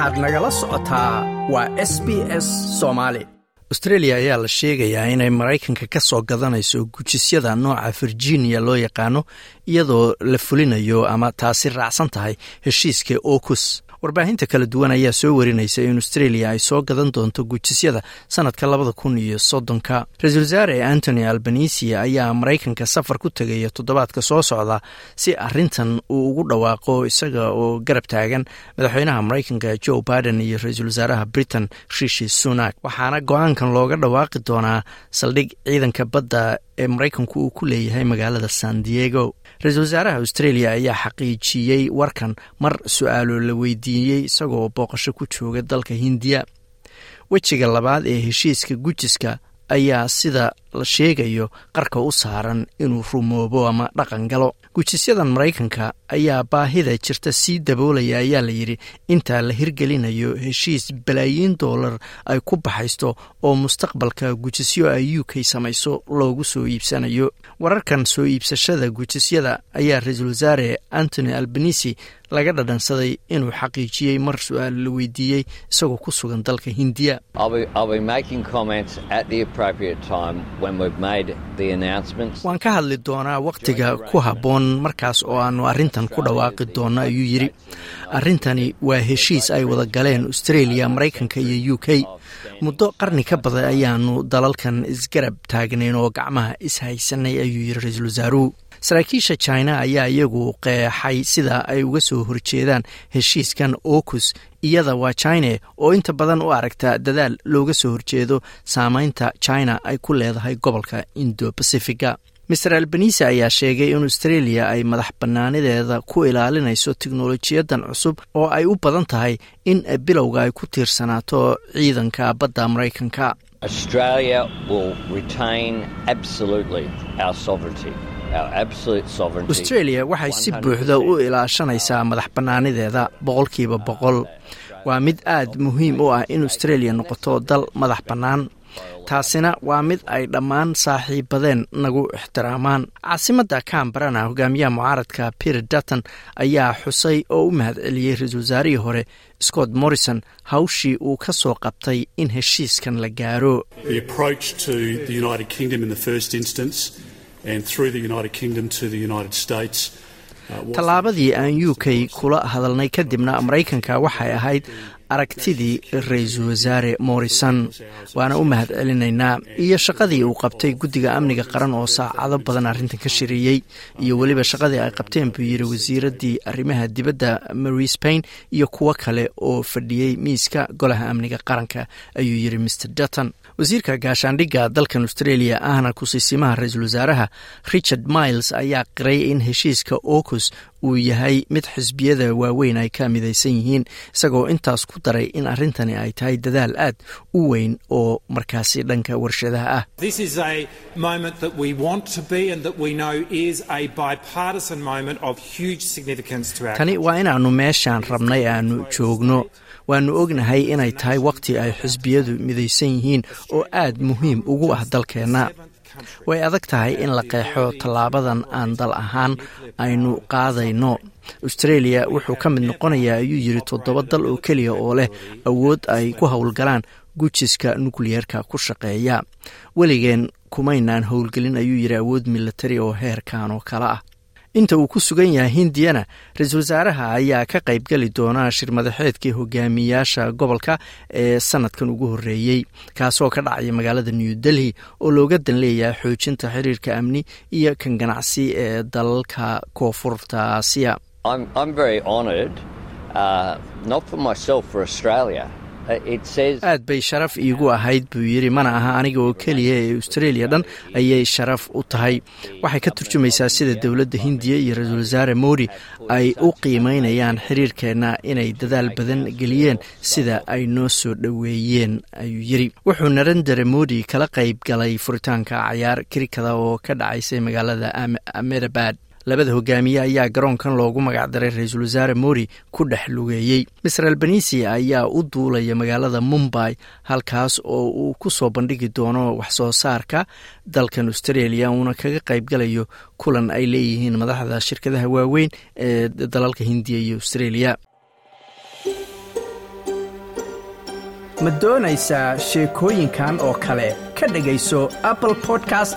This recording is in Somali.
waxaad nagala socotaa waa s b s soomaali. Austreeliya ayaa la sheegayaa inay maraykanka ka soo gadanayso gujisyada nooca virginia loo yaqaano iyadoo la fulinayo ama taasi raacsan tahay heshiiska okus warbaahinta kala duwan ayaa soo warinaysa in austreeliya ay soo gadan doonto gujisyada sanadka labada kun iyo soddonka. Ra'iisul wasaare antony albanisi ayaa maraykanka safar ku tegaya toddobaadka soo socda si arintan uu ugu dhawaaqo isaga oo garab taagan. Madaxweynaha maraykanka joe biden iyo ra'iisul wasaaraha britain rishi sunak. Waxaana go'aankan looga dhawaaqi doonaa saldhig ciidanka badda ee maraykanku uu ku leeyahay magaalada san diego. Ra'iisul wasaaraha australia ayaa xaqiijiyey warkan mar su'aalo la weydiiyey isagoo booqasho ku jooga dalka hindiya. Wejiga labaad ee heshiiska gujiska ayaa sida la sheegayo qarka u saaran inuu rumoobo ama dhaqan galo. Gujisyadan maraykanka ayaa baahida jirta sii daboolaya ayaa la yidhi intaa la hirgelinayo heshiis balaayiin doolar ay ku baxaysto oo mustaqbalka gujisyo ay u k samayso loogu soo iibsanayo. Wararkan soo iibsashada gujisyada ayaa ra'iisul wasaare antony albanisi laga dhadhansaday inuu xaqiijiyey mar su'aal la weydiiyey isagoo ku sugan dalka hindiya waan ka hadli doonaa wakhtiga ku habboon markaas oo aannu arrintan ku dhawaaqi doonno ayuu yidhi. Arrintani waa heshiis ay wada galeen australia maraykanka iyo u k. Muddo qarni ka badan ayaanu dalalkan isgarab taagnayn oo gacmaha ishaysanay ayuu yidhi ra'iisul wasaaruhu saraakiisha china ayaa iyagu qeexay sida ay uga soo horjeedaan heshiiskan okus iyada waa china oo inta badan u aragta dadaal looga soo horjeedo saameynta china ay ku leedahay gobolka indo bacifiga master albanise ayaa sheegay in australia ay madax bannaanideeda ku ilaalinayso teknolojiyadan cusub oo ay u badan tahay in bilowga ay ku tiirsanaato ciidanka badda maraykanka australia waxay si buuxda u ilaashanaysaa madax bannaanideeda boqolkiiba boqol. Waa mid aad muhiim u ah in australia noqoto dal madax bannaan. Taasina waa mid ay dhammaan saaxiibadeen nagu ixtiraamaan. Caasimadda cambarana hogaamiyaha mucaaradka peter dutton ayaa xusay oo u mahad celiyey ra'iisul wasaarihii hore scott morrison hawshii uu ka soo qabtay in heshiiskan la gaaro tallaabadii aan u k kula hadalnay kadibna maraykanka waxay ahayd aragtidii ra'iisul wasaare morrison waana u mahad celinaynaa iyo shaqadii uu qabtay guddiga amniga qaran oo saacado badan arrintan ka shireeyey iyo weliba shaqadii ay qabteen buu yidhi wasiiraddii arrimaha dibadda mary spain iyo kuwo kale oo fadhiyey miiska golaha amniga qaranka ayuu yidhi mr dutton. Wasiirka gaashaandhigga dalkan australia ahna kusiisimaha ra'iisul wasaaraha richard miles ayaa qiray in heshiiska okus uu yahay mid xisbiyada waaweyn ay ka midaysan yihiin isagoo intaas ku daray in arrintani ay tahay dadaal aad u weyn oo markaasi dhanka warshadaha ah. Tani waa inaannu meeshaan rabnay aanu joogno. Waannu ognahay inay tahay wakhti ay xisbiyadu midaysan yihiin oo aad muhiim ugu ah dalkeenna way adag tahay in la qeexo tallaabadan aan dal ahaan aynu qaadayno. Australia wuxuu ka mid noqonayaa ayuu yidhi toddoba dal oo keliya oo leh awood ay ku howlgalaan gujiska nukliyeerka ku shaqeeya. Weligeen kumaynaan howlgelin ayuu yidhi awood milatari oo heerkan oo kale ah inta uu ku sugan yahay hindiyana ra'iisul wasaaraha ayaa ka qaybgeli doona shir madaxeedkii hogaamiyaasha gobolka ee sanadkan ugu horeeyey kaasoo ka dhacaya magaalada new delhi oo looga dan leeyahay xoojinta xiriirka amni iyo kan ganacsi ee dalalka koonfurta aasiya aad bay sharaf iigu ahayd buu yidhi mana aha aniga oo keliya ee australia dhan ayay sharaf u tahay. Waxay ka turjumaysaa sida dowladda hindiya iyo ra'iisul wasaare modi ay u qiimeynayaan xiriirkeenna inay dadaal badan geliyeen sida ay noo soo dhoweeyeen ayuu yidhi. Wuxuu narendere modi kala qayb galay furitaanka cayaar kirikada oo ka dhacaysay magaalada amedabad labada hogaamiye ayaa garoonkan loogu magacdaray ra'iisul wasaare mori ku dhex lugeeyey. Master albanisi ayaa u duulaya magaalada mumbai halkaas oo uu ku soo bandhigi doono wax soo saarka dalkan australia uuna kaga qaybgalayo kulan ay leeyihiin madaxda shirkadaha waaweyn ee dalalka hindiya iyo australia. Ma doonaysaa sheekooyinkan oo kale? Ka dhegayso apple podcast